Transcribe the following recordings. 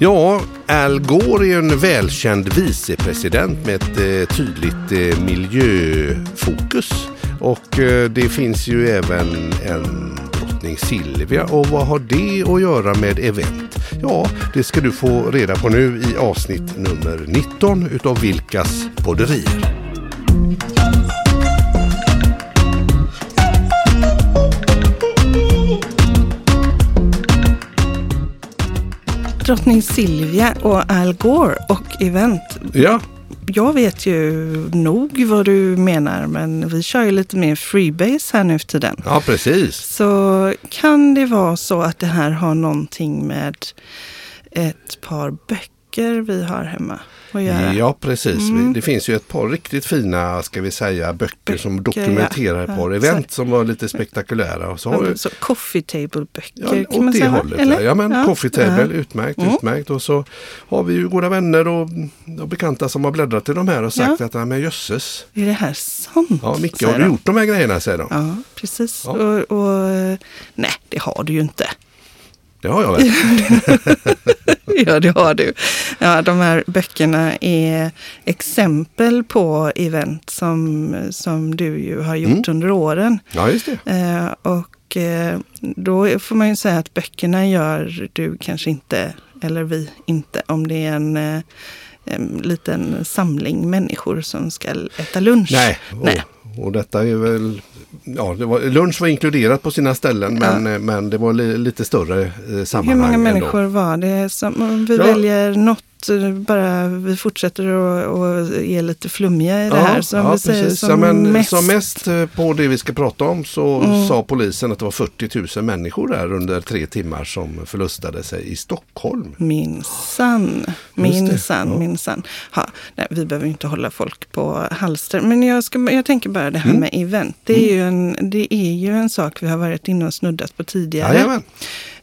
Ja, Al Gore är en välkänd vicepresident med ett eh, tydligt eh, miljöfokus. Och eh, det finns ju även en drottning Silvia. Och vad har det att göra med event? Ja, det ska du få reda på nu i avsnitt nummer 19 utav Vilkas podderier. Drottning Silvia och Al Gore och event. Ja, Jag vet ju nog vad du menar, men vi kör ju lite mer freebase här nu för tiden. ja precis. Så kan det vara så att det här har någonting med ett par böcker vi har hemma att göra? Ja, precis. Mm. Det finns ju ett par riktigt fina, ska vi säga, böcker, som Böcker, dokumenterar ett ja. par Ja, event som var lite spektakulära. Och så har vi Så coffee table-böcker Ja, kan man åt det säga? hållet. eller? Ja, ja men coffee table, Ja. utmärkt, Mm. utmärkt. Och så har vi ju goda vänner och, och bekanta som har bläddrat i de här och sagt Ja. att, "Nej, men jösses. Är det här sant? Ja, Micke, har du gjort de här grejerna, säger de. Ja, precis. Ja. Och, och, nej, det har du ju inte. Det har jag väl. Ja, det har du. Ja, de här böckerna är exempel på event som, som du ju har gjort Mm. under åren. Ja, just det. Eh, och eh, då får man ju säga att böckerna gör du kanske inte, eller vi inte, om det är en, eh, en liten samling människor som ska äta lunch. Nej, Nej. Och detta är väl... Ja, var, lunch var inkluderat på sina ställen men, eh, men det var li, lite större eh, sammanhang. Hur många ändå. människor var det? Som, om vi Ja. väljer något, bara vi fortsätter att ge lite flummiga i det här. Så om ja, vi säger precis. som, ja, men mest, som mest eh, på det vi ska prata om så Mm. sa polisen att det var 40 000 människor där under tre timmar som förlustade sig i Stockholm. Minsann, minsann, ja. minsann. Ja, nej, vi behöver inte hålla folk på halster. Men jag, ska, jag tänker bara det här Mm. med event. Det är, ju en, det är ju en sak vi har varit inne och snuddat på tidigare. Jajamän.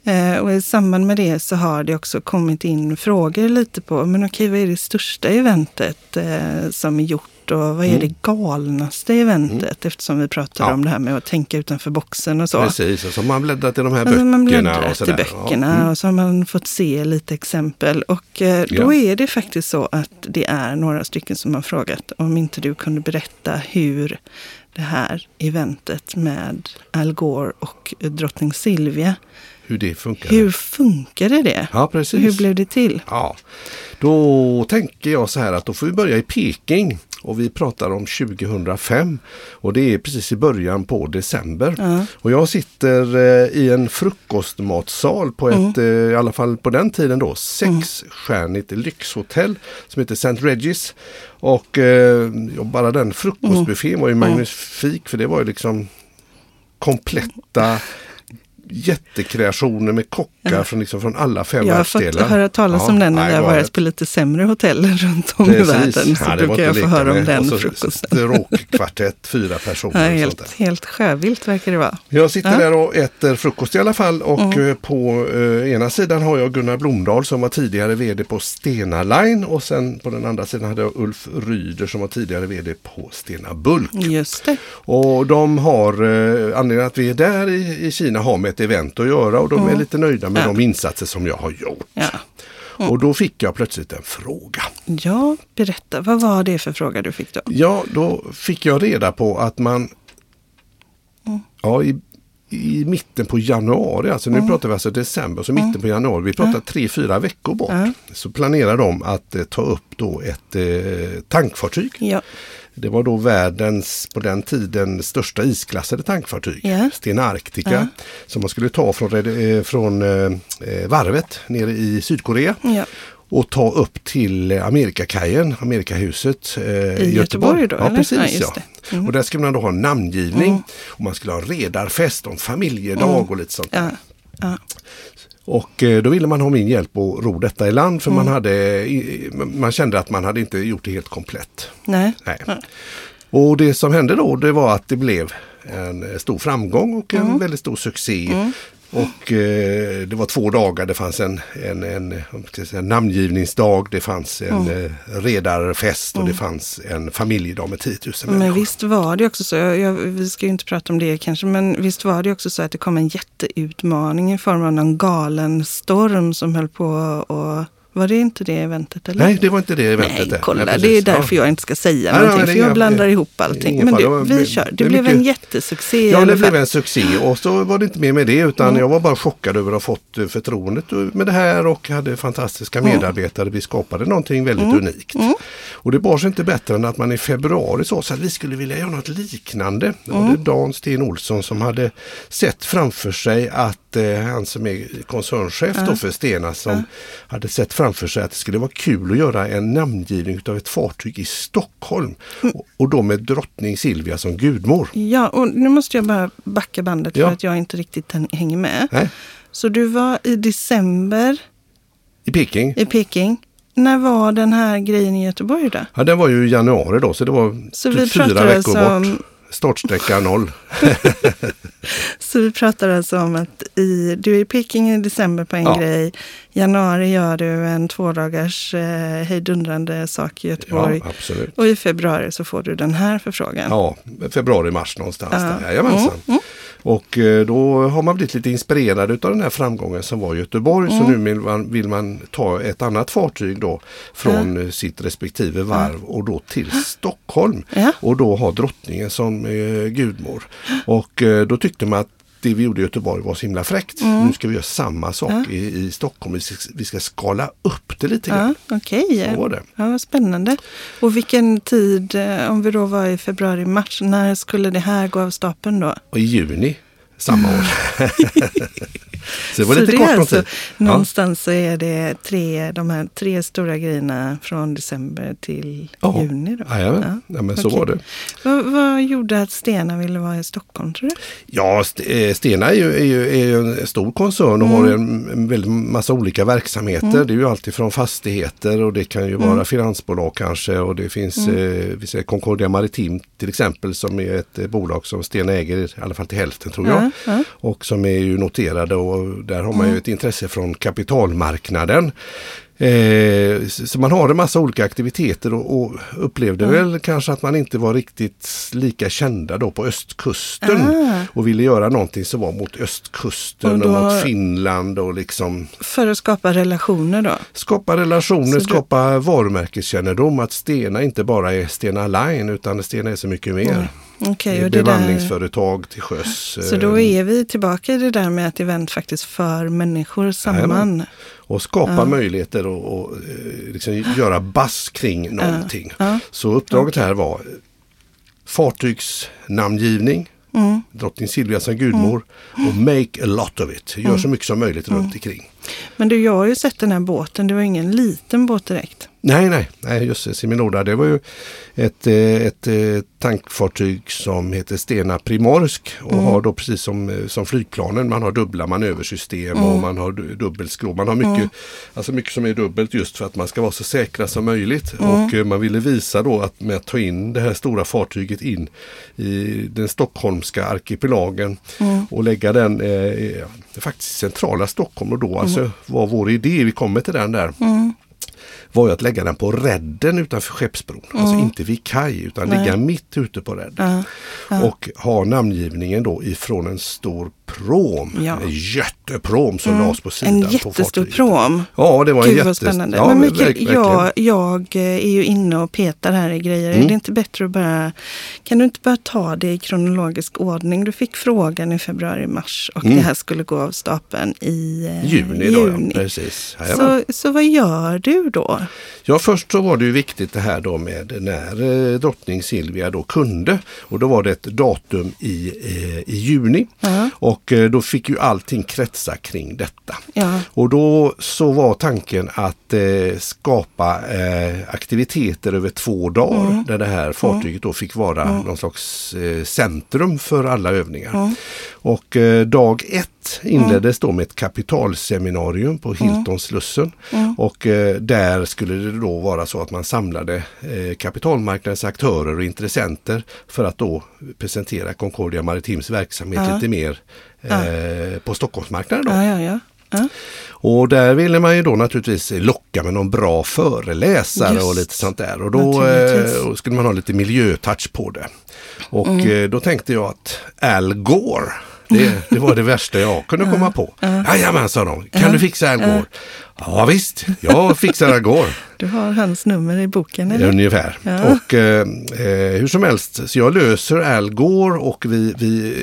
Eh, och i samband med det så har det också kommit in frågor lite på, men okej, vad är det största eventet eh, som är gjort och vad är Mm. det galnaste eventet? Eftersom vi pratade Ja. om det här med att tänka utanför boxen och så. Precis, och så har man bläddrat i de här böckerna. man och bläddrat i böckerna Ja. Mm. och så har man fått se lite exempel. Och eh, då Ja. är det faktiskt så att det är några stycken som har frågat om inte du kunde berätta hur det här eventet med Al Gore och drottning Silvia, Hur det funkar. hur funkade det? Ja, precis. Hur blev det till? Ja, då tänker jag så här att då får vi börja i Peking. Och vi pratar om 2005 och det är precis i början på december. Ja. Och jag sitter eh, i en frukostmatsal på ett, eh, i alla fall på den tiden då, sexstjärnigt lyxhotell som heter St. Regis. Och eh, bara den frukostbuffén var ju magnifik för det var ju liksom kompletta jättekreationer med kockar från, liksom, från alla fem Jag har fått världsdelar. höra talas Ja, om den när jag varit på lite sämre hotell runt om i världen. Så Ja, brukar jag få höra om med. den Och så frukosten. Stråkkvartett, fyra personer. Ja, sånt helt, där. helt sjövilt verkar det vara. Jag sitter Ja. där och äter frukost i alla fall och Mm. eh, på eh, ena sidan har jag Gunnar Blomdahl som var tidigare vd på Stena Line och sen på den andra sidan hade jag Ulf Ryder som var tidigare vd på Stena Bulk. Just det. Och de har, eh, anledningen att vi är där i, i Kina har med ett event att göra och de är lite nöjda med Mm. Ja. de insatser som jag har gjort. Ja. Och då fick jag plötsligt en fråga. Ja, berätta. Vad var det för fråga du fick då? Ja, då fick jag reda på att man Mm. ja, i, i mitten på januari, alltså nu pratar vi alltså december, så mitten på januari, vi pratar tre, fyra veckor bort, Mm. så planerar de att eh, ta upp då ett eh, tankfartyg. Ja, Det var då världens, på den tiden, största isklassade tankfartyg. Ja. Stena Arctica. Ja. Som man skulle ta från, eh, från eh, eh, varvet nere i Sydkorea. ja. Och ta upp till Amerikakajen, Amerikahuset eh, i Göteborg då, Ja, eller? precis. Ja, Ja. Mm. Och där skulle man då ha en namngivning. Och man skulle ha redarfest en familjedag och lite sånt. ja. ja. Och eh, då ville man ha min hjälp att ro detta i land för Mm. man, hade, man kände att man hade inte gjort det helt komplett. Nej. Nej. Och det som hände då det var att det blev en eh, stor framgång och en Mm. väldigt stor succé. Och eh, det var två dagar, det fanns en, en, en, säga, namngivningsdag, det fanns en Mm. redarfest och det fanns en familjedag med 10 000 Men människor. visst var det också så, jag, jag, vi ska ju inte prata om det kanske, men visst var det också så att det kom en jätteutmaning i form av någon galen storm som höll på att Var det inte det eventet? Eller? Nej, det var inte det eventet. Nej, kolla, Nej, det är därför Ja. jag inte ska säga Nej, någonting. nej, för jag blandar ihop det allting. Men du, vi kör. Det, det blev mycket- en jättesuccé Ja, det blev en succé och så var det inte mer med det utan jag var bara chockad över att ha fått eh, förtroendet med det här och hade fantastiska medarbetare. Vi skapade någonting väldigt unikt. Och det bar sig inte bättre än att man i februari sa att vi skulle vilja göra något liknande. Det var det Dan Sten Olsson som hade sett framför sig att eh, han som är koncernchef för Stena som hade sett framför sig att det skulle vara kul att göra en namngivning av ett fartyg i Stockholm. Och, och då med drottning Silvia som gudmor. Ja, och nu måste jag bara backa bandet Ja. för att jag inte riktigt häng- hänger med. Nej, Så du var i december I Peking. i Peking. När var den här grejen i Göteborg då? Ja, den var ju i januari då, så det var Så typ fyra veckor alltså bort. Startsträcka noll. Så vi pratar alltså om att i, du är i Peking i december på en Ja. grej. januari gör du en tvådagars eh, hejdundrande sak i Göteborg. Ja, absolut. Och i februari så får du den här förfrågan. Ja, februari, mars någonstans Ja. där. Jajamensan. Mm, Och eh, då har man blivit lite inspirerad av den här framgången som var i Göteborg. Mm. Så nu vill man, vill man ta ett annat fartyg då från eh, sitt respektive varv och då till Stockholm. Ja. Och då ha drottningen som eh, gudmor. Och eh, då tyckte man att det vi gjorde i Göteborg var så himla fräckt. Mm. Nu ska vi göra samma sak i, i Stockholm. Vi ska, vi ska skala upp det lite Ja, grann. okej. Så var det. Ja, vad spännande. Och vilken tid, eh, om vi då var i februari, mars, när skulle det här gå av stapeln då? Och i juni samma år. så det var så lite det kort alltså. Ja. någonstans så är det tre, de här tre stora grejerna från december till Ja. juni då? Jajamän, ja, men så okej. var det. Vad, vad gjorde att Stena ville vara i Stockholm tror du? Ja, eh, Stena är ju, är ju, är ju en stor koncern och har en, väldigt massa olika verksamheter. Det är ju alltifrån fastigheter och det kan ju vara finansbolag kanske och det finns eh, vi säger Concordia Maritim till exempel som är ett eh, bolag som Stena äger i alla fall till hälften tror jag. Ja, ja. Och som är ju noterade och där har man ju ett intresse från kapitalmarknaden. Eh, så man har en massa olika aktiviteter och, och upplevde väl kanske att man inte var riktigt lika kända då på östkusten Ah. och ville göra någonting som var mot östkusten och, Och mot Finland och liksom För att skapa relationer då? skapa relationer, Så du- skapa varumärkeskännedom. Att Stena inte bara är Stena Line utan Stena är så mycket mer. Okej, Det är och det där, till sjöss. så eh, då är vi tillbaka i det där med att event faktiskt för människor samman. Jajamän. och skapa möjligheter och, och eh, liksom göra bass kring någonting. Ja. Så uppdraget här var eh, fartygsnamngivning, Mm. drottning Silvia som gudmor och make a lot of it. Gör så mycket som möjligt runt omkring. Men du, jag har ju sett den här båten. Det var ingen liten båt direkt. Nej, nej, nej just det. Seminoda, det var ju ett, eh, ett, eh, tankfartyg som heter Stena Primorsk och Mm. har då precis som, eh, som flygplanen, man har dubbla manöversystem och man har du- dubbelskrov. Man har mycket, alltså mycket som är dubbelt just för att man ska vara så säkra som möjligt. Och eh, man ville visa då att med att ta in det här stora fartyget in i den stockholmska arkipelagen och lägga den eh, faktiskt i centrala Stockholm och då alltså var vår idé, vi kommer till den där var ju att lägga den på redden utanför Skeppsbron. Alltså inte vid kaj utan ligga mitt ute på redden. Och ha namngivningen då ifrån en stor prom. Ja. En jätteprom som lades på sidan En jättestor prom. Ja, det var en Gud jätte... vad spännande. Ja, Men Mikael, jag, jag eh, är ju inne och petar här i grejer. Mm. Är det inte bättre att bara... Kan du inte bara ta det i kronologisk ordning? Du fick frågan i februari-mars och det här skulle gå av stapeln i eh, Mm. Juni då, juni. ja. Precis. Så, så vad gör du då? Ja, först så var det ju viktigt det här då med när eh, drottning Silvia då kunde. Och då var det ett datum i, eh, i juni. Ja. Och eh, då fick ju allting kretsa kring detta. Ja. Och då så var tanken att eh, skapa eh, aktiviteter över två dagar Mm. där det här fartyget då fick vara någon slags eh, centrum för alla övningar. Mm. Och eh, dag ett inleddes då med ett kapitalseminarium på Hilton Slussen. Mm. Och eh, där skulle det då vara så att man samlade eh, kapitalmarknadens aktörer och intressenter för att då presentera Concordia Maritims verksamhet Ja. lite mer eh, på Stockholmsmarknaden. Då. Ja, ja, ja. ja. Och där ville man ju då naturligtvis locka med någon bra föreläsare Just. och lite sånt där. Och då. Mm. eh, skulle man ha lite miljötouch på det. Och eh, då tänkte jag att Al Gore det, det var det värsta jag kunde komma på. Jajamän, sa de. Kan du fixa Al Gore? Ja visst, jag fixar Al Gore. Du har hans nummer i boken eller? Ungefär. Ja. Och eh, eh, hur som helst, så jag löser Al Gore och vi, vi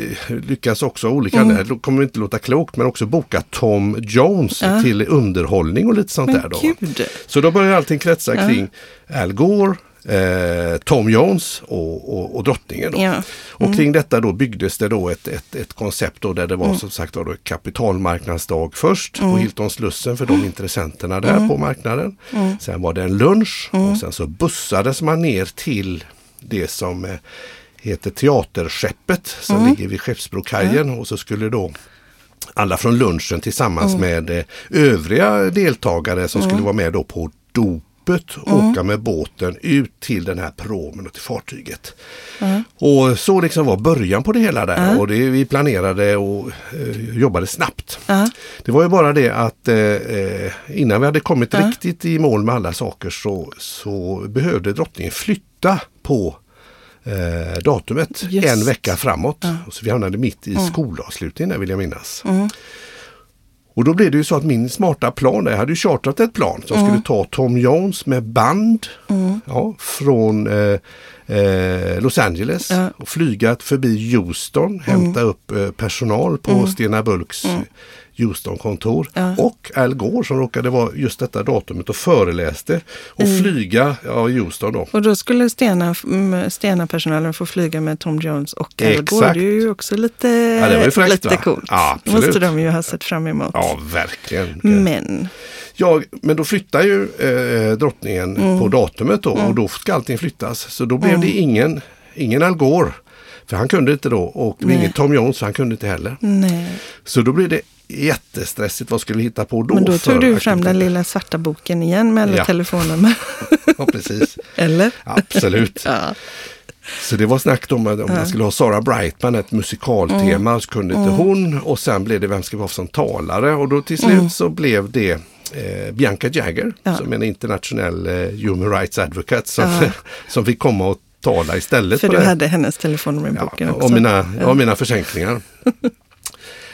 lyckas också olika, Mm. det kommer inte låta klokt, men också boka Tom Jones Ja. till underhållning och lite sånt Men där. Då. gud. Så då börjar allting kretsa Ja. kring Al Gore, eh, Tom Jones och, och, och drottningen. Ja. Mm. Och kring detta då byggdes det då ett, ett, ett koncept då där det Mm. var som sagt då kapitalmarknadsdag först på Hilton Slussen för de intressenterna där Mm. på marknaden. Sen var det en lunch och sen så bussades man ner till det som eh, heter Teaterskeppet som Mm. ligger vid Skeppsbrokajen och så skulle då alla från lunchen tillsammans Mm. med eh, övriga deltagare som skulle vara med då på dopet Mm. åka med båten ut till den här promen och till fartyget. Och så liksom var början på det hela där och det, vi planerade och eh, jobbade snabbt. Ja. Det var ju bara det att eh, eh, innan vi hade kommit riktigt i mål med alla saker så, så behövde drottningen flytta på eh, datumet Just. en vecka framåt. Så vi hamnade mitt i skolavslutningen vill jag minnas. Och då blev det ju så att min smarta plan, jag hade ju chartrat ett plan som skulle ta Tom Jones med band ja, från eh, eh, Los Angeles Ja. och flyga förbi Houston, hämta upp eh, personal på Stena Bulks Houston-kontor Ja. och Al Gore som råkade vara just detta datumet och föreläste och flyga ja, Houston då. Och då skulle Stena, mm, Stena-personalen få flyga med Tom Jones och Al Gore. Det är ju också lite, Ja, det var ju fräckt, lite va? coolt. Ja, det måste de ju ha sett fram emot. Ja, verkligen. Men, Ja, men då flyttar ju eh, drottningen Mm. på datumet då och då ska allting flyttas. Så då blev det ingen, ingen Al Gore. För han kunde inte då och Nej. ingen Tom Jones han kunde inte heller. nej. Så då blev det jättestressigt. Vad skulle vi hitta på då? Men då tog du fram den lilla svarta boken igen med alla Ja. telefonnummer. Ja, precis. Eller? Absolut. Ja. Så det var snack om att om man skulle ha Sarah Brightman, ett musikaltema, så kunde inte hon. Och sen blev det vem ska vi ha som talare? Och då till slut så blev det eh, Bianca Jagger Ja. som är en internationell eh, human rights advocate som, Ja. som fick komma och tala istället. För du det. hade hennes telefonnummer i ja, boken också. och, mina, och mina försänkningar.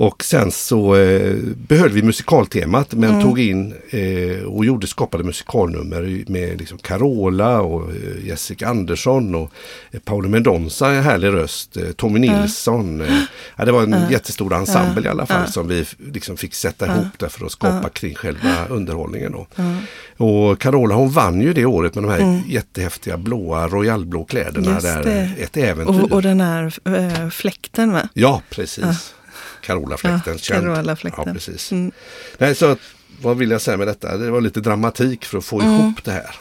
och sen så eh, behöll vi musikaltemat men Mm. tog in eh, och gjorde, skapade musikalnummer med liksom Carola och eh, Jessica Andersson och eh, Paolo Mendonça, en härlig röst, eh, Tommy Nilsson. Eh, ja, det var en jättestor ensemble i alla fall som vi liksom fick sätta ihop där för att skapa kring själva underhållningen. Då. Och Carola hon vann ju det året med de här jättehäftiga blåa royalblå kläderna. Mm. Just där, det. Ett äventyr. Och, och den här äh, fläkten va? Ja, precis. Carola-fläkten. Ja, känd. Carola-fläkten. Ja, precis. Mm. Nej, så vad vill jag säga med detta? Det var lite dramatik för att få Mm. ihop det här.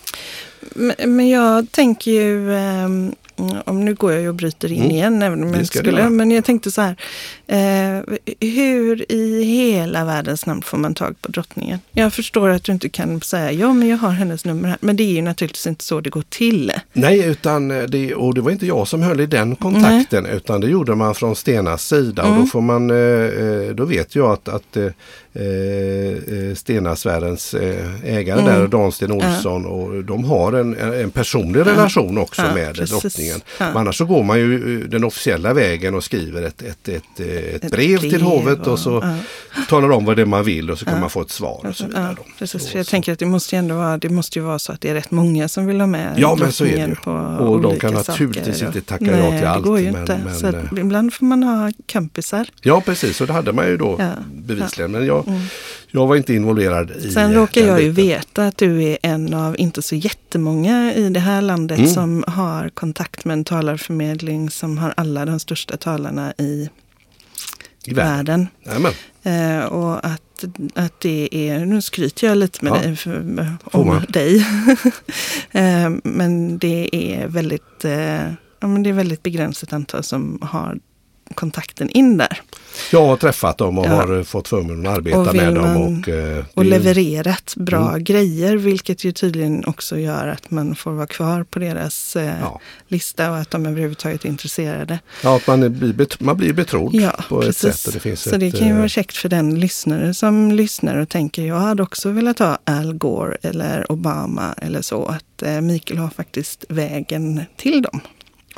Men, men jag tänker ju, ehm, om nu går jag ju och bryter in Mm. igen, även om jag inte skulle. Men jag tänkte så här, eh, hur i hela världens namn får man tag på drottningen? Jag förstår att du inte kan säga, ja men jag har hennes nummer här. Men det är ju naturligtvis inte så det går till. Nej, utan det, och det var inte jag som höll i den kontakten utan det gjorde man från Stenas sida och då får man, eh, eh, då vet jag att, att eh, eh, Stenasfärens eh, ägare där, Dan Sten Olsson, och de har en, en personlig relation också Ja, med precis. drottningen. Ja. Men annars så går man ju eh, den officiella vägen och skriver ett, ett, ett, eh, ett, Ett brev, till brev hovet och och- så ja. talar om vad det är man vill och så kan man få ett svar. Och så vidare Ja, precis. Jag så. tänker att det måste ju ändå vara, det måste ju vara så att det är rätt många som vill ha med Ja, men så är det ju. på Och de kan naturligtvis inte tacka Nej, ja till allt, det går ju men- inte. men, så att eh, ibland får man ha kompisar. Ja precis, och det hade man ju då Ja, bevisligen. Men jag, jag var inte involverad i Sen råkar jag ju veta att du är en av inte så jättemånga i det här landet Mm. som har kontakt med en talarförmedling som har alla de största talarna i I världen. världen. Eh, och att, att det är, nu skryter jag lite med Ja. dig, för, om dig. eh, men det är väldigt eh, Ja, men det är väldigt begränsat antal som har kontakten in där. Jag har träffat dem och Ja. har eh, fått förmånen att arbeta Och med dem. Och, eh, Och levererat bra Mm. grejer, vilket ju tydligen också gör att man får vara kvar på deras eh, Ja. lista och att de överhuvudtaget är intresserade. Ja, att man, blir man blir betrodd Ja, på precis. ett sätt. Det Så ett, det kan ju eh, vara käckt för den lyssnare som lyssnar och tänker jag hade också velat ha Al Gore eller Obama eller så. Att eh, Mikael har faktiskt vägen till dem.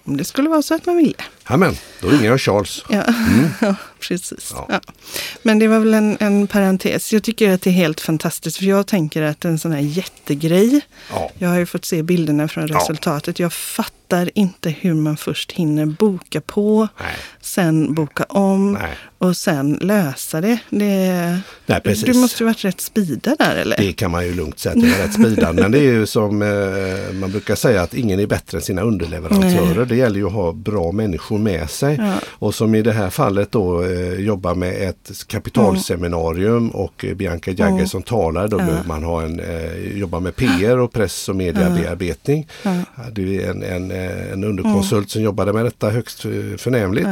Om det skulle vara så att man ville. Amen, då ringer jag Charles. Ja, ja precis. Ja. Men det var väl en, en parentes. Jag tycker att det är helt fantastiskt för jag tänker att en sån här jättegrej. Jag har ju fått se bilderna från resultatet. Jag fattar inte hur man först hinner boka på, Nej. sen boka om Nej. och sen lösa det. det Nej, precis. Du måste ju varit rätt spida där eller? Det kan man ju lugnt säga att jag är rätt spida. Men det är ju som eh, man brukar säga att ingen är bättre än sina underleverantörer. Nej. Det gäller ju att ha bra människor med sig. Ja. Och som i det här fallet då eh, jobbar med ett kapitalseminarium mm. och Bianca Jagger mm. som talar. Då ja. behöver man ha en, eh, jobba med PR och press och mediabearbetning. Ja. Det är en, en, eh, en underkonsult mm. som jobbade med detta högst förnämligt.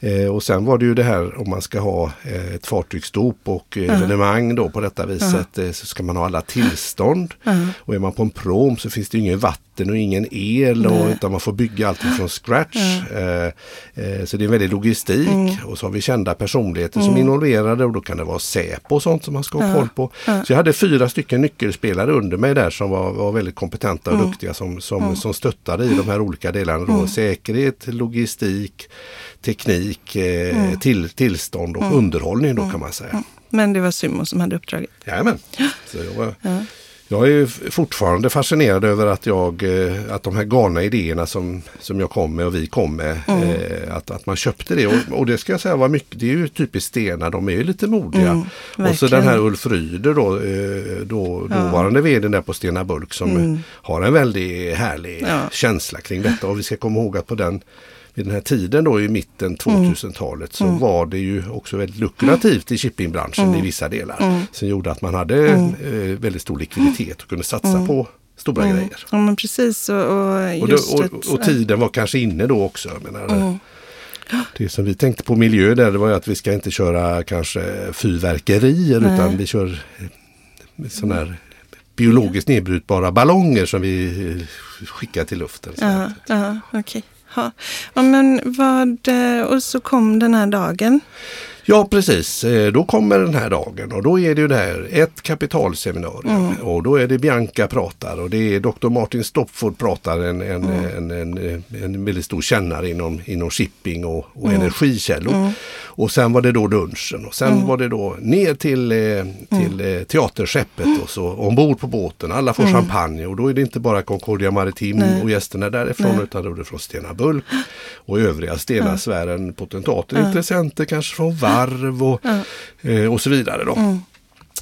Eh, och sen var det ju det här om man ska ha eh, ett fartygsdop och eh, evenemang då på detta viset eh, så ska man ha alla tillstånd. Och är man på en prom så finns det ingen vatten och ingen el och, utan man får bygga allt från scratch. Så det är en väldig logistik mm. och så har vi kända personligheter mm. som är involverade och då kan det vara Säpo och sånt som man ska ha koll på. Så jag hade fyra stycken nyckelspelare under mig där som var, var väldigt kompetenta och mm. duktiga som, som, mm. som stöttade i de här olika delarna. Då. Mm. Säkerhet, logistik, teknik, eh, mm. till, tillstånd och mm. underhållning då mm. kan man säga. Mm. Men det var Symo som hade uppdraget? Jajamän. Så jag, var, ja. jag är fortfarande fascinerad över att, jag, eh, att de här galna idéerna som, som jag kom med och vi kom med, mm. eh, att, att man köpte det. Och, och, det ska jag säga var mycket, det är ju typiskt Stena, de är ju lite modiga. Mm, och så den här Ulf Ryder då, eh, då ja. dåvarande vd där på Stena Bulk som mm. har en väldigt härlig ja. känsla kring detta. Och vi ska komma ihåg att på den vid den här tiden då i mitten 2000-talet så mm. var det ju också väldigt lukrativt i shippingbranschen mm. i vissa delar. Mm. Som gjorde att man hade mm. eh, väldigt stor likviditet och kunde satsa mm. på stora mm. grejer. Ja men precis. Och, och, och, det, och, och, tiden var kanske inne då också. Jag menar, det som vi tänkte på miljö där det var att vi ska inte köra kanske fyrverkerier Nej. utan vi kör eh, sådana här biologiskt nedbrytbara ballonger som vi eh, skickar till luften. Ja, ja, okay. Ja. men vad, eh, och så kom den här dagen. Ja precis, eh, då kommer den här dagen och då är det ju det här ett kapitalseminarium mm. och då är det Bianca pratar och det är Dr. Martin Stopford pratar en, en, mm. en, en, en, väldigt stor kännare inom, inom shipping och, och mm. energikällor. Mm. Och sen var det då lunchen och sen mm. var det då ner till, eh, till mm. eh, teaterskeppet och så ombord på båten. Alla får champagne och då är det inte bara Concordia Maritim Nej. och gästerna därifrån Nej. utan då är det från Stena Bulk och övriga Stena-sfären, potentater, intressenter kanske från varv och, ja. eh, och så vidare. Då. Mm.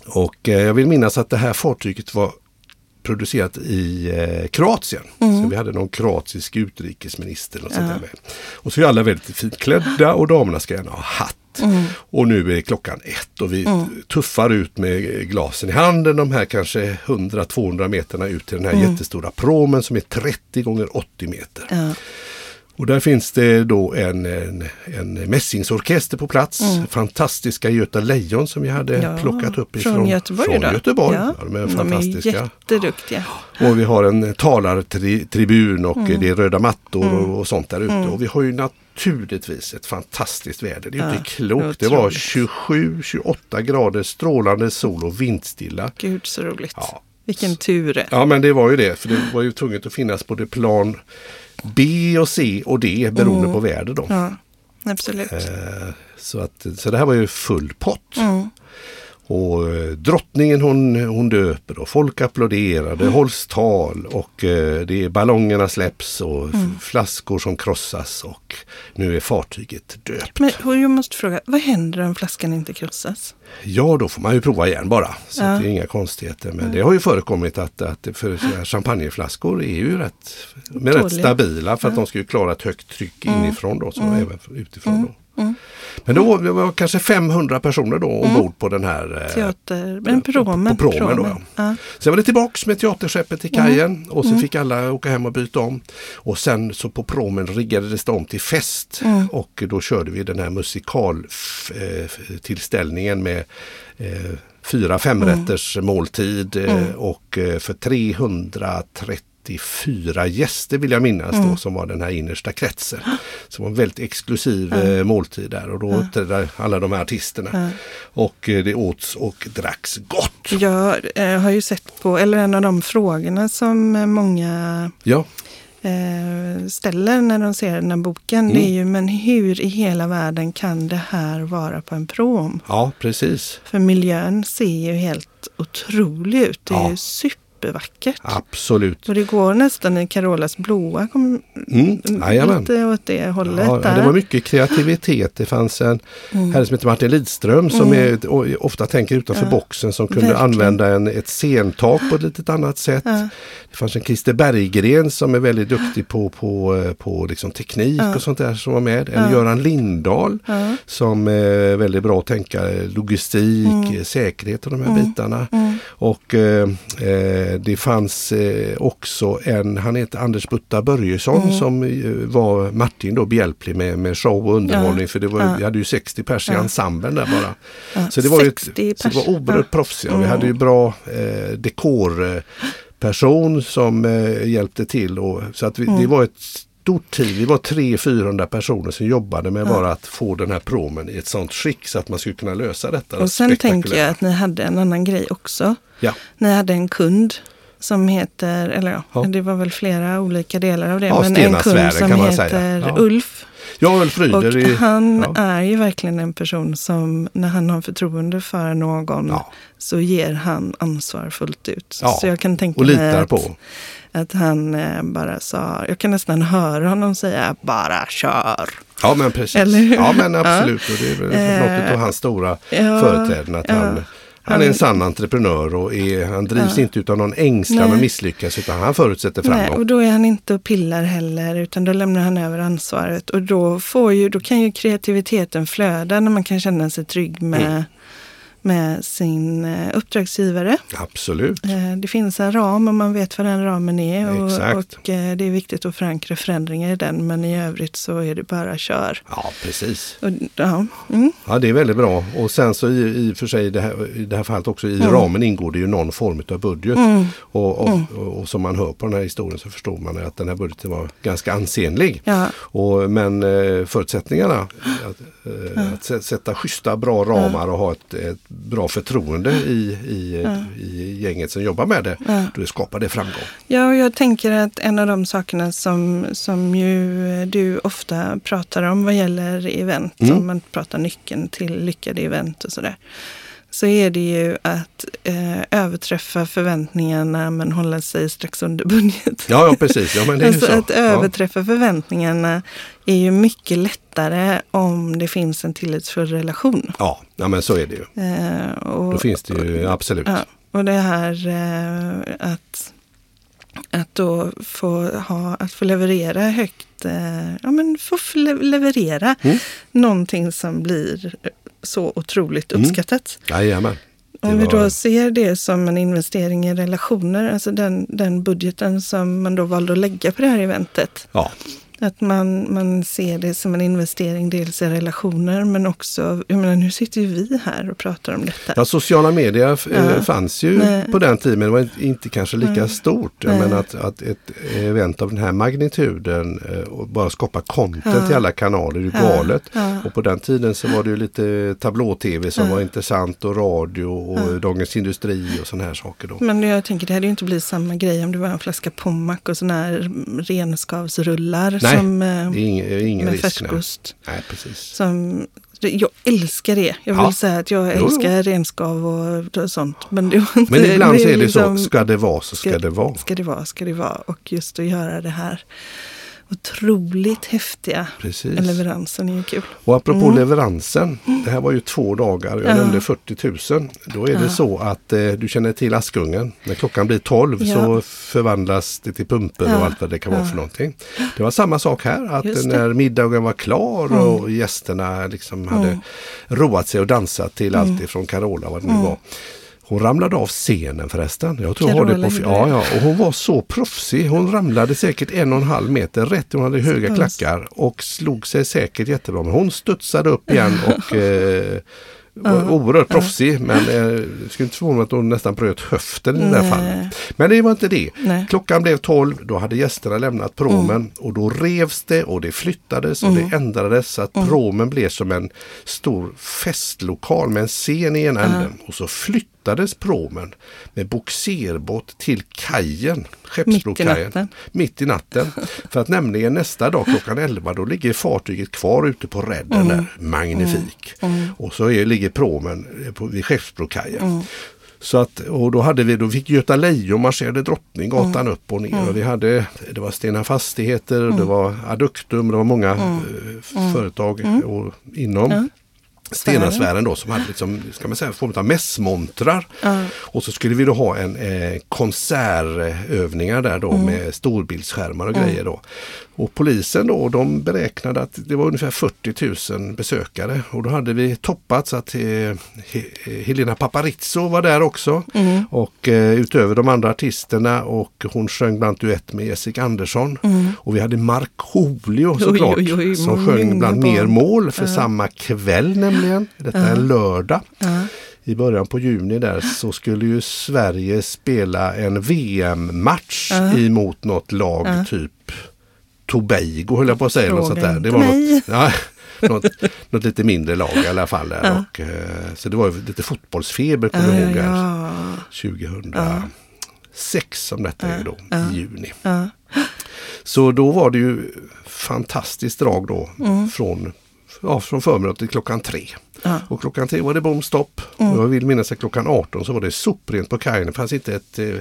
Och eh, jag vill minnas att det här fartyget var producerat i eh, Kroatien. Mm. Så vi hade någon kroatisk utrikesminister. Och, sånt ja. med. och så är alla väldigt fint klädda och damerna ska gärna ha hatt. Mm. Och nu är klockan ett och vi mm. tuffar ut med glasen i handen de här kanske 100-200 meterna ut till den här mm. jättestora promen som är 30 gånger 80 meter. Ja. Och där finns det då en, en, en mässingsorkester på plats. Mm. Fantastiska Göta Lejon som vi hade ja, plockat upp ifrån från Göteborg. Från Göteborg. Ja. Ja, de är fantastiska. De är jätteduktiga. Och vi har en talartribun och mm. det är röda mattor mm. och, sånt där ute. Mm. Och vi har ju naturligtvis ett fantastiskt väder. Det är inte klokt. Det var 27-28 grader strålande sol och vindstilla. Gud så roligt. Vilken tur. Ja men det var ju det. För det var ju tvunget att finnas både plan B och C och D beroende mm. på väder. Då. Ja, absolut. Eh, så, att, så det här var ju full pott. Mm. Och eh, drottningen hon, hon döper och folk applåderar, det mm. hålls tal och eh, det är ballongerna släpps och mm. flaskor som krossas och nu är fartyget döpt. Men jag måste fråga, vad händer om flaskan inte krossas? Ja, då får man ju prova igen bara. Så ja. det är inga konstigheter. Men mm. det har ju förekommit att, att för champagneflaskor är ju rätt, rätt stabila för att de ska klara ett högt tryck mm. inifrån då, så mm. även utifrån. Då. Mm. Men då var det kanske 500 personer då ombord mm. på den här eh, Teater, men promen. På, på promen, Då, ja. Sen var det tillbaks med teaterskeppet till kajen mm. och så mm. fick alla åka hem och byta om. Och sen så på promen riggades det om till fest mm. och då körde vi den här musikaltillställningen med eh, fyra femrätters mm. måltid eh, och eh, för 330 34 gäster vill jag minnas mm. då som var den här innersta kretsen. Det var en väldigt exklusiv mm. måltid där och då mm. uppträdde alla de här artisterna. Mm. Och eh, det åts och dracks gott. Jag eh, har ju sett på, eller en av de frågorna som många ja. ställer när de ser den här boken. Mm. Det är ju, men hur i hela världen kan det här vara på en prom? Ja, precis. För miljön ser ju helt otrolig ut. Det är Ja. ju supervackert. Absolut. Och det går nästan i Carolas blåa. Kom, Mm, jajamän. lite åt det hållet Ja, där. det var mycket kreativitet. Det fanns en Mm. herre som heter Martin Lidström som är, och ofta tänker utanför Ja, boxen som kunde verkligen. använda en, ett scentak på ett litet annat sätt. Ja. Det fanns en Christer Berggren som är väldigt duktig på, på, på liksom teknik Ja. och sånt där som var med. En. Göran Lindahl som är väldigt bra att tänka logistik, Mm. säkerhet och de här Mm. bitarna. Mm. Och eh, eh, det fanns eh, också en, han heter Anders Butta Börjesson Mm. som eh, var Martin då behjälplig med, med show och underhållning. Ja. För det var, Ja. vi hade ju 60 pers i Ja. ensemblen där bara. Ja, Så det var, ju ett, 60 så det var oerhört Ja. proffsiga. Vi Mm. hade ju bra eh, dekorperson som eh, hjälpte till. Och, så att vi, det Mm. var ett stort team. Vi var 300-400 personer som jobbade med Ja. bara att få den här promen i ett sånt skick så att man skulle kunna lösa detta. Och sen tänker jag att ni hade en annan grej också. Ja. Ni hade en kund som heter, eller ja, Ja. det var väl flera olika delar av det. Ja, men en kund som heter säga. Ja. Ulf. Ulf Och Ryder. i- han ja. är ju verkligen en person som när han har förtroende för någon Ja. så ger han ansvar fullt ut. Ja, Så jag kan tänka och litar att, på. att han eh, bara sa, jag kan nästan höra honom säga bara kör. Ja men precis. Eller? Ja men absolut. Och det är väl Eh, något av hans stora ja, företräden. Att han, han är en sann entreprenör och är, han drivs Ja. inte utav någon ängslan Nej. att misslyckas utan han förutsätter Nej, framgång. och då är han inte och pillar heller utan då lämnar han över ansvaret. Och då, får ju, då kan ju kreativiteten flöda när man kan känna sig trygg med, Mm. Med sin eh, uppdragsgivare. Absolut. Eh, Det finns en ram och man vet vad den ramen är. Och, och eh, det är viktigt att förankra förändringar i den. Men i övrigt så är det bara kör. Ja precis. Och, ja, mm, Ja det är väldigt bra. Och sen så i, i för sig det här, i det här fallet också i Mm. ramen ingår det ju någon form av budget. mm, Och, och, Mm. och, som man hör på den här historien så förstår man att den här budgeten var ganska ansenlig. ja, Och, men förutsättningarna att, att sä- sätta schyssta bra ramar och ha ett, ett bra förtroende i, i, Ja. i gänget som jobbar med det. ja. Då skapar det framgång. Ja, och jag tänker att en av de sakerna som, som ju du ofta pratar om vad gäller event, Mm. om man pratar nyckeln till lyckade event och sådär, så är det ju att eh, överträffa förväntningarna men hålla sig strax under budget. Ja, ja precis. Ja, men det är alltså så. att Ja. överträffa förväntningarna är ju mycket lättare om det finns en tillitsfull relation. Ja, ja, men så är det ju. Eh, och, Då finns det ju absolut. Ja, och det här eh, att, att då få, ha, att få leverera högt, eh, ja men få leverera Mm. någonting som blir så otroligt Mm. uppskattat. Jajamän. Det Om vi då ser det som en investering i relationer, alltså den, den budgeten som man då valde att lägga på det här eventet. Ja, Att man, man ser det som en investering dels i relationer men också, jag menar nu sitter ju vi här och pratar om detta. Ja, sociala medier eh, Ja. fanns ju Nej. på den tiden men det var inte- kanske lika Nej. stort. Menar att, att ett event av den här magnituden eh, och bara skapa content Ja. till alla kanaler är ju Ja. galet. Och på den tiden så var det ju lite tablå-tv som var intressant och radio och. Dagens Industri och sådana här saker då. Men jag tänker det hade ju inte blivit samma grej om det var en flaska Pommac och sådana här renskavsrullar Nej, som, eh, Det är ingen, ingen med risk. Nej. färskost. nej, precis. Som, det- jag älskar det. Jag vill Ja. säga att jag Jo, jo. älskar renskav och, sånt. Men, det inte, Men ibland så är det liksom- så, ska det vara så ska det vara. Ska det vara, ska det vara. Och just att göra det här otroligt häftiga Precis. leveransen är ju kul. Och apropå Mm. leveransen, det här var ju två dagar, jag Ja. nämnde 40 000. Då är det Ja. så att eh, du känner till Askungen. När klockan blir 12 Ja. så förvandlas det till pumper och allt vad det kan vara för någonting. Det var samma sak här, att det. när middagen var klar Mm. och gästerna liksom hade Mm. roat sig och dansat till Mm. allt ifrån Carola vad det nu Mm. var. Hon ramlade av scenen förresten. Jag tror har det Carola på, ja, ja, och hon var så proffsig. Hon ramlade säkert en och en halv meter rätt. Hon hade höga klackar och slog sig säkert jättebra. Men hon studsade upp igen och eh, var oerhört proffsig. Men eh, skulle inte förvåna att hon nästan bröt höften i det Nej. fallet. Men det var inte det. Nej. Klockan blev 12, då hade gästerna lämnat promen och då revs det och det flyttades och Mm. det ändrades så att promen blev som en stor festlokal med en scen i ena änden och så flyttades flyttades promen med boxerbåt till kajen, Mitt Skeppsbrokajen. natten. Mitt i natten. För att nämligen nästa dag klockan 11 då ligger fartyget kvar ute på redden där, magnifik. Och så är, ligger promen på, vid Skeppsbrokajen. Så att, och då, hade vi, då fick Göta Lejon marscherade Drottninggatan upp och ner. Och vi hade, det var Stena Fastigheter, det var Aduktum, det var många eh, företag och inom Stenasfären då som hade liksom, ska man säga, form av mässmontrar. Och så skulle vi då ha en eh, konsertövningar där då med storbildsskärmar och grejer då. Och polisen då, de beräknade att det var ungefär 40 000 besökare. Och då hade vi toppat så att eh, He- Helena Paparizou var där också. Och eh, utöver de andra artisterna och hon sjöng bland duett med Jessica Andersson. Och vi hade Markoolio såklart oj, oj, som många sjöng bland mer mål för samma kväll nämligen. Detta är en lördag. I början på juni där så skulle ju Sverige spela en VM-match emot något lag typ Tobago höll jag på att säga. Något sånt där. Fråga Det var något, ja, något, något lite mindre lag i alla fall. Där. Och, eh, så det var ju lite fotbollsfeber kommer jag ihåg. Ja. 2006 som detta är då, i juni. Så då var det ju fantastiskt drag då från, ja, från förmiddag till klockan tre. Ja. Och klockan tre var det bomstopp. Och jag vill minnas att klockan 18 så var det soprent på kajen. Det fanns inte ett eh,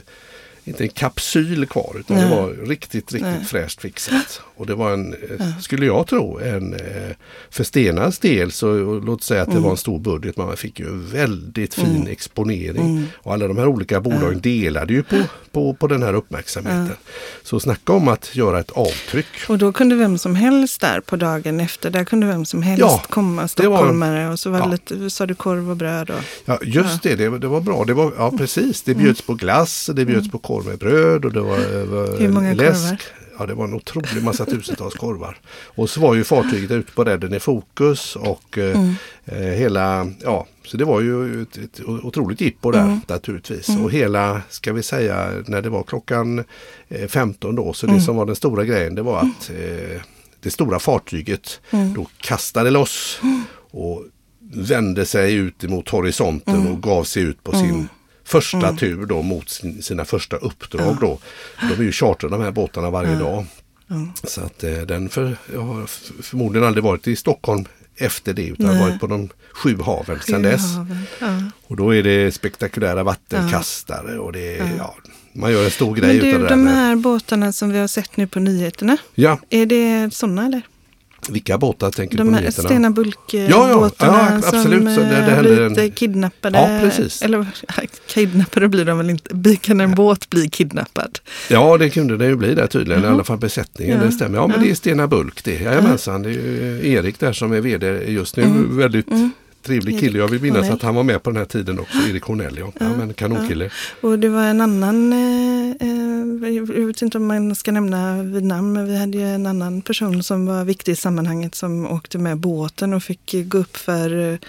inte en kapsyl kvar utan det var riktigt, riktigt fräscht fixat. Och det var en, eh, skulle jag tro, en eh, för Stenas del så låt säga att det var en stor budget man fick ju väldigt fin exponering. Och alla de här olika bolagen delade ju på, på, på den här uppmärksamheten. Så snacka om att göra ett avtryck. Och då kunde vem som helst där på dagen efter, där kunde vem som helst Ja, komma, var- stockholmare. Och så var det ja. lite, sa du korv och bröd och... Ja, just det, det, det var bra. Det var, ja, precis. Det bjöds på glass, det bjöds på korv med bröd och det var, var Hur många läsk. korvar? Ja, det var en otrolig massa tusentals korvar. Och så var ju fartyget ute på redden i fokus och eh, Mm. eh, hela, ja, så det var ju ett, ett otroligt jippo där Mm. naturligtvis. Och hela, ska vi säga, när det var klockan eh, 15 då, så det Mm. som var den stora grejen det var att eh, det stora fartyget Mm. då kastade loss och vände sig ut mot horisonten Mm. och gav sig ut på sin första tur då mot sin, sina första uppdrag då. De är ju chartrade de här båtarna varje dag. Så att eh, den för, jag har förmodligen aldrig varit i Stockholm efter det utan Nej. varit på de sju haven sedan dess. Haven. Ja. Och då är det spektakulära vattenkastare och det är, ja, man gör en stor grej Men utav du, det där. de här båtarna som vi har sett nu på nyheterna, Ja, är det sådana eller? Vilka båtar tänker du på nyheterna? Stena Ja, ja, Bulk-båtarna ja, absolut. som det- det eh, händer en- kidnappade. Ja, precis. Eller kidnappade blir de väl inte. Kan en båt bli kidnappad? Ja, det kunde det ju bli där tydligen. I Mhm. alla fall besättningen, Ja. det stämmer. Ja, men Ja. det är Stena Bulk det. Jajamensan, det är ju Erik där som är vd just nu. Mm. Väldigt trevlig kille. Jag vill minnas Hornell. att han var med på den här tiden också, Erik Hornell. Ja, ja men kanonkille. Och det var en annan, eh, eh, jag vet inte om man ska nämna vid namn, men vi hade ju en annan person som var viktig i sammanhanget som åkte med båten och fick eh, gå upp för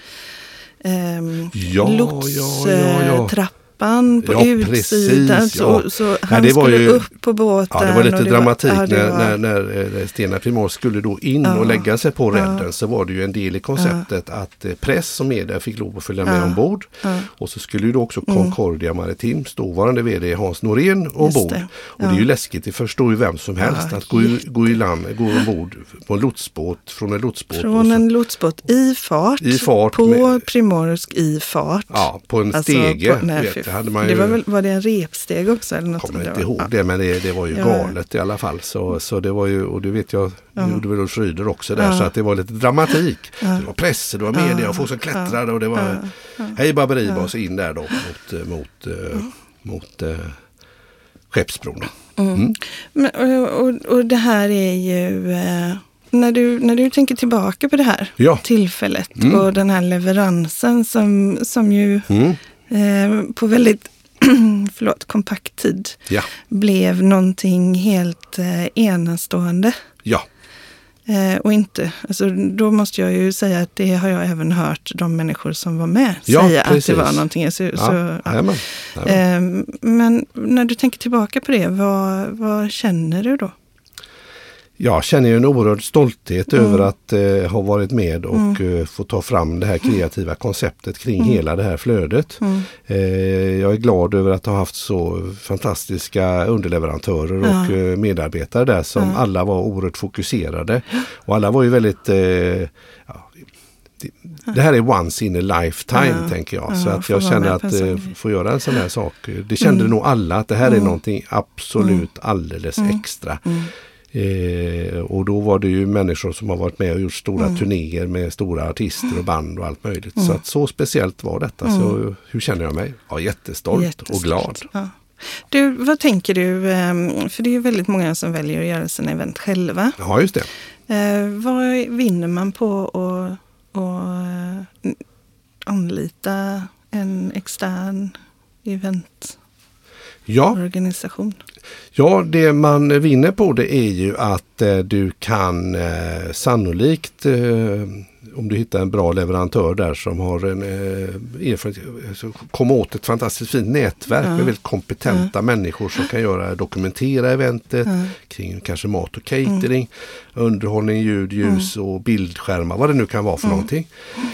eh, Ja, ja, ja, ja. Lotstrappan på Ja, utsidan. precis, så, ja. så han det var skulle ju- upp på båten. Ja, det var lite dramatik det när, var- när, när Stena Primor skulle då in och lägga sig på Ja. redden så var det ju en del i konceptet att eh, press och media fick lov att följa med ombord. Mm. Och så skulle ju då också Concordia Maritims dåvarande vd Hans Norén ombord. det. Och det är ju läskigt, det förstår ju vem som helst att gå i, gå i land, gå ombord på en lotsbåt från en lotsbåt. Från så, en lotsbåt i fart, I fart på med- Primorsk i fart. Ja, på en Alltså, stege. på- nej, det hade man det ju, var, väl, var det en repsteg också? Eller något kommer inte Det ihåg ja. det men det, det var ju Ja. galet i alla fall. Så, så det var ju, och det vet jag, det gjorde väl Ulf Ryder också där, Ja. så att det var lite dramatik. Så det var press, det var media och folk som klättrade och det var hej baberiba och så in där då mot, mot, eh, mot eh, Skeppsbron. Mm. Men, och, och, och det här är ju, eh, när, du, när du tänker tillbaka på det här Ja. tillfället Mm. och den här leveransen som, som ju Mm. Eh, på väldigt förlåt, kompakt tid Ja, blev någonting helt eh, enastående. ja, Eh, och inte, alltså, då måste jag ju säga att det har jag även hört de människor som var med Ja, säga att precis. det var någonting. Så, ja. så, ja. jajamän, jajamän. Eh, men när du tänker tillbaka på det, vad, vad känner du då? Jag känner ju en oerhörd stolthet Mm. över att eh, ha varit med och eh, få ta fram det här kreativa konceptet kring hela det här flödet. Mm. Eh, jag är glad över att ha haft så fantastiska underleverantörer och Ja. eh, medarbetare där som Ja. alla var oerhört fokuserade. Och alla var ju väldigt eh, ja, det, här är once in a lifetime Ja. tänker jag. Ja, så att jag känner att eh, få göra en sån här sak. Det kände Mm. nog alla att det här är Mm. någonting absolut alldeles Mm. extra. Mm. Eh, och då var det ju människor som har varit med och gjort stora Mm. turnéer med stora artister och band och allt möjligt. Mm. Så att så speciellt var detta. Mm. Så hur känner jag mig? Ja, jättestolt, Jättestolt. och glad. Ja. Du, vad tänker du, ehm, för det är ju väldigt många som väljer att göra sina event själva. Ja, just det. Eh, vad vinner man på att att, eh, anlita en extern eventorganisation? Ja, ja, det man vinner på det är ju att eh, du kan eh, sannolikt eh, om du hittar en bra leverantör där som har en eh, erfarenhet, så komma åt ett fantastiskt fint nätverk Ja. med väldigt kompetenta människor som kan göra, dokumentera eventet Ja. kring kanske mat och catering, underhållning, ljud, ljus och bildskärmar, vad det nu kan vara för någonting.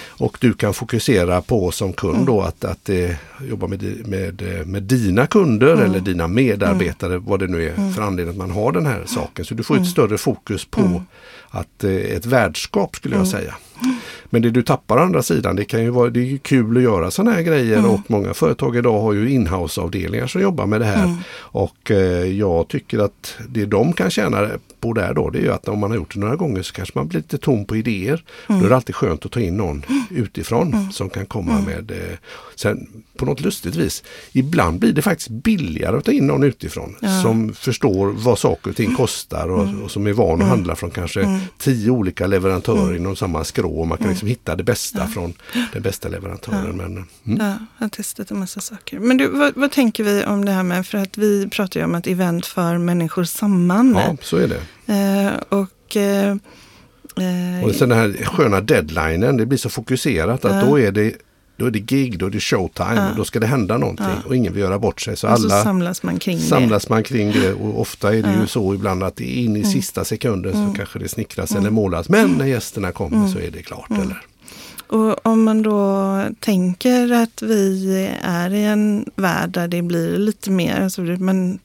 Och du kan fokusera på som kund då att, att eh, jobba med, med, med dina kunder eller dina medarbetare, vad det nu är för anledning att man har den här saken. Så du får ett större fokus på att eh, ett värdskap skulle jag säga. Men det du tappar å andra sidan, det kan ju vara det är kul att göra sådana här grejer och många företag idag har ju inhouse-avdelningar som jobbar med det här. Och eh, jag tycker att det de kan tjäna på där då, det är ju att om man har gjort det några gånger så kanske man blir lite tom på idéer. Då är det alltid skönt att ta in någon utifrån som kan komma med, eh, sen på något lustigt vis, ibland blir det faktiskt billigare att ta in någon utifrån Ja. som förstår vad saker och ting kostar och, och som är van att handla från kanske tio olika leverantörer inom samma skrå och man kan liksom hitta det bästa från den bästa leverantören. Men, mm. Ja, jag har testat en massa saker. Men du, vad, vad tänker vi om det här med, för att vi pratar ju om att event för människor samman. ja, så är det. Eh, och eh, eh, Och sen den här sköna deadlinen, det blir så fokuserat att Ja. då är det då är det gig, då är det showtime, Ja. och då ska det hända någonting Ja. och ingen vill göra bort sig. Så och så alla samlas man kring samlas man kring det och ofta är det Ja. ju så ibland att det in i Mm. sista sekunden så kanske det snickras eller målas. Men när gästerna kommer Mm. så är det klart. Eller? det. Och om man då tänker att vi är i en värld där det blir lite mer, alltså, det- men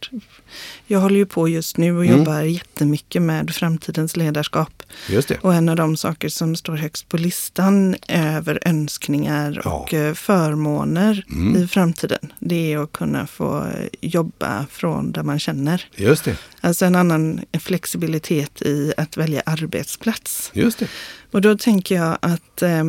jag håller ju på just nu och Mm. jobbar jättemycket med framtidens ledarskap. Just det. Och en av de saker som står högst på listan över önskningar Ja. och eh, förmåner Mm. i framtiden, det är att kunna få jobba från där man känner. Just det. Alltså en annan flexibilitet i att välja arbetsplats. Just det. Och då tänker jag att, eh,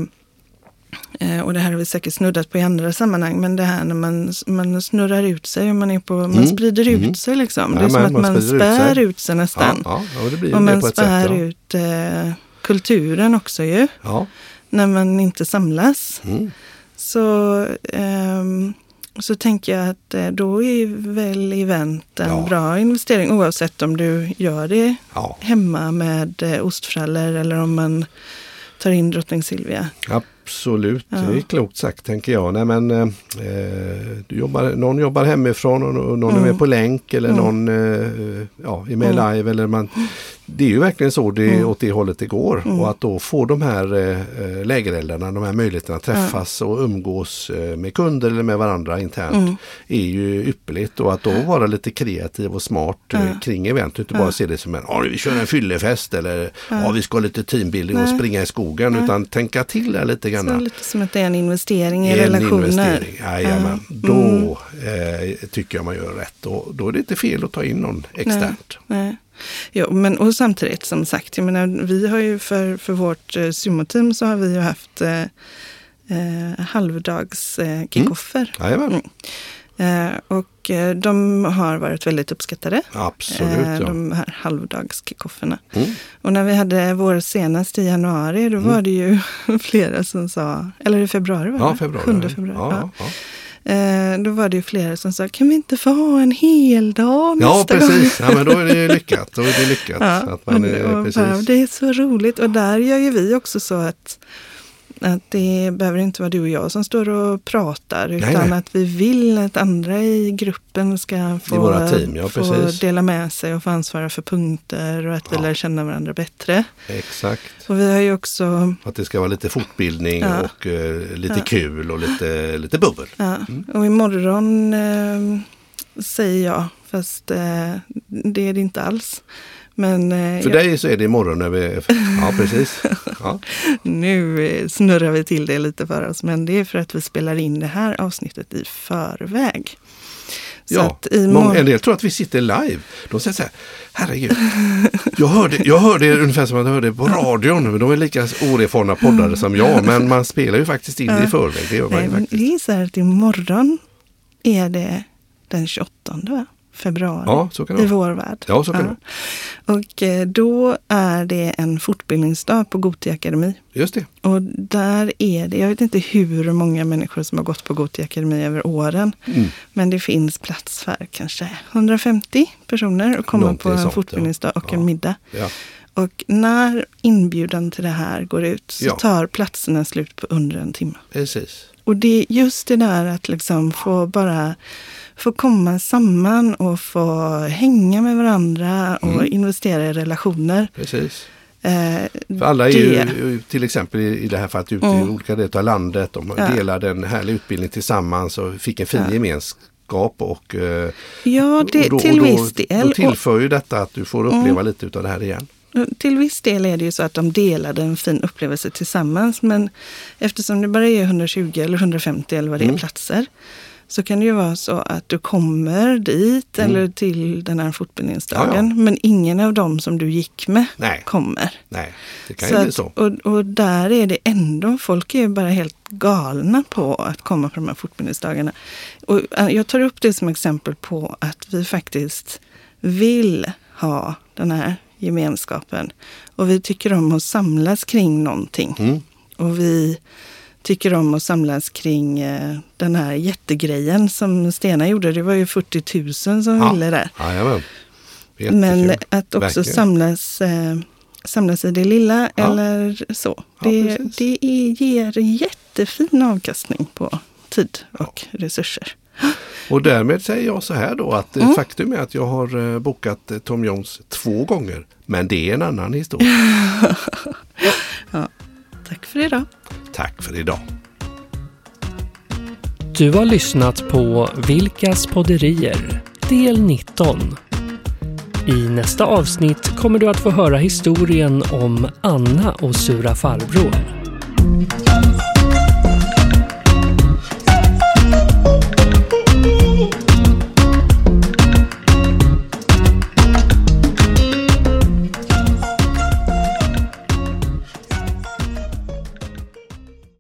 och det här har vi säkert snuddat på i andra sammanhang, men det här när man, man snurrar ut sig och man, är på, man Mm. sprider ut Mm. sig liksom. Det är Ja, som att man man sprider ut spär sig. ut sig Ja, nästan. ja, ja, och man sätt. spär Ja. ut eh, kulturen också ju, Ja. när man inte samlas. Mm. Så, ehm, så tänker jag att eh, då är väl event en Ja. bra investering oavsett om du gör det Ja. hemma med eh, ostfrallor eller om man tar in drottning Silvia. Absolut, Ja. det är klokt sagt tänker jag. Nej, men, eh, du jobbar, någon jobbar hemifrån och någon är Mm. med på länk eller Mm. någon eh, ja, är med Mm. live. Eller man, det är ju verkligen så det, Mm. åt det hållet det går. Mm. Och att då få de här eh, lägereldarna, de här möjligheterna att träffas och umgås eh, med kunder eller med varandra internt Mm. är ju ypperligt. Och att då vara lite kreativ och smart eh, Ja. kring event. Inte bara se det som en, ja vi kör en fyllefest eller ja. vi ska ha lite teambuilding och Nej. springa i skogen. Nej. Utan tänka till där lite Så grann. lite som att det är en investering i En relationer. investering, jajamän. Ja. Då eh, tycker jag man gör rätt. Och då är det inte fel att ta in någon externt. Nej. Jo, men och samtidigt som sagt, jag menar, vi har ju för, för vårt eh, sumoteam så har vi ju haft eh, eh, halvdags eh, kickoffer. Jajamän, Mm. Eh, och eh, de har varit väldigt uppskattade. absolut. eh, Ja. De här halvdags kickofferna. Mm. Och när vi hade vår senaste i januari, då var det ju flera som sa, eller i februari var det? Ja, februari. 7 februari. Ja, Ja. Ja. Eh, då var det ju flera som sa, kan vi inte få ha en hel dag ja nästa precis. Ja, men då är det lyckat. Då är det lyckat. Ja, att man, och precis. det är så roligt. Och där gör ju vi också så att att det behöver inte vara du och jag som står och pratar utan Nej, nej. att vi vill att andra i gruppen ska få, team, ja, få dela med sig och få ansvara för punkter och att vi Ja. lär känna varandra bättre. Exakt. Och vi har ju också Att det ska vara lite fortbildning Ja. och eh, lite kul och lite, lite bubbel. Mm. och imorgon eh, säger jag, fast eh, det är det inte alls. Men eh, För jag, dig så är det imorgon när vi... Ja, precis. Ja. nu eh, snurrar vi till det lite för oss, men det är för att vi spelar in det här avsnittet i förväg. Så Ja, att i många, mor- en del tror att vi sitter live. De säger så här, herregud, jag hörde, jag hörde det ungefär som att jag hörde på radion. De är lika oerfarna poddare som jag, men man spelar ju faktiskt in det i förväg. Det gör man Nej, ju faktiskt. det är så här att imorgon är det den 28 va? Februari Ja, så kan det i vara. vår värld. Ja, så kan det Och eh, då är det en fortbildningsdag på Gothia Akademi. Just det. Och där är det, jag vet inte hur många människor som har gått på Gothia Akademi över åren. Mm. Men det finns plats för kanske 150 personer att komma Någonting på en sånt, ja. fortbildningsdag och Ja. en middag. Ja. Och när inbjudan till det här går ut så Ja. tar platserna slut på under en timme. Precis. Och det är just det där att liksom få bara få komma samman och få hänga med varandra och Mm. investera i relationer. Precis. Eh, För alla är det- ju till exempel i i det här fallet ute i Mm. olika delar av landet. De Ja. delade en härlig utbildning tillsammans och fick en fin Ja. gemenskap. Och, eh, Ja, det, och då, till och då, viss del. Då tillför ju detta att du får uppleva lite utav det här igen. Till viss del är det ju så att de delade en fin upplevelse tillsammans. Men eftersom det bara är 120 eller 150 eller vad det är Mm. platser. Så kan det ju vara så att du kommer dit Mm. eller till den här fortbildningsdagen. Ja, Men ingen av dem som du gick med Nej. kommer. Nej, det kan Så ju bli att, så. och, och där är det ändå, folk är ju bara helt galna på att komma på de här fortbildningsdagarna. Och eh, jag tar upp det som exempel på att vi faktiskt vill ha den här gemenskapen. Och vi tycker om att samlas kring någonting. Mm. Och vi tycker om att samlas kring eh, den här jättegrejen som Stena gjorde. Det var ju 40 000 som Ja. ville. Jajamän. Men att också Verkligen. samlas, eh, samlas i det lilla Ja. eller så. Ja, det det är, ger jättefin avkastning på tid och resurser. Och därmed säger jag så här då att eh, Mm. faktum är att jag har eh, bokat eh, Tom Jones två gånger. Men det är en annan historia. Tack för idag. Tack för idag. Du har lyssnat på Vilkas podderier, del 19. I nästa avsnitt kommer du att få höra historien om Anna och sura farbror.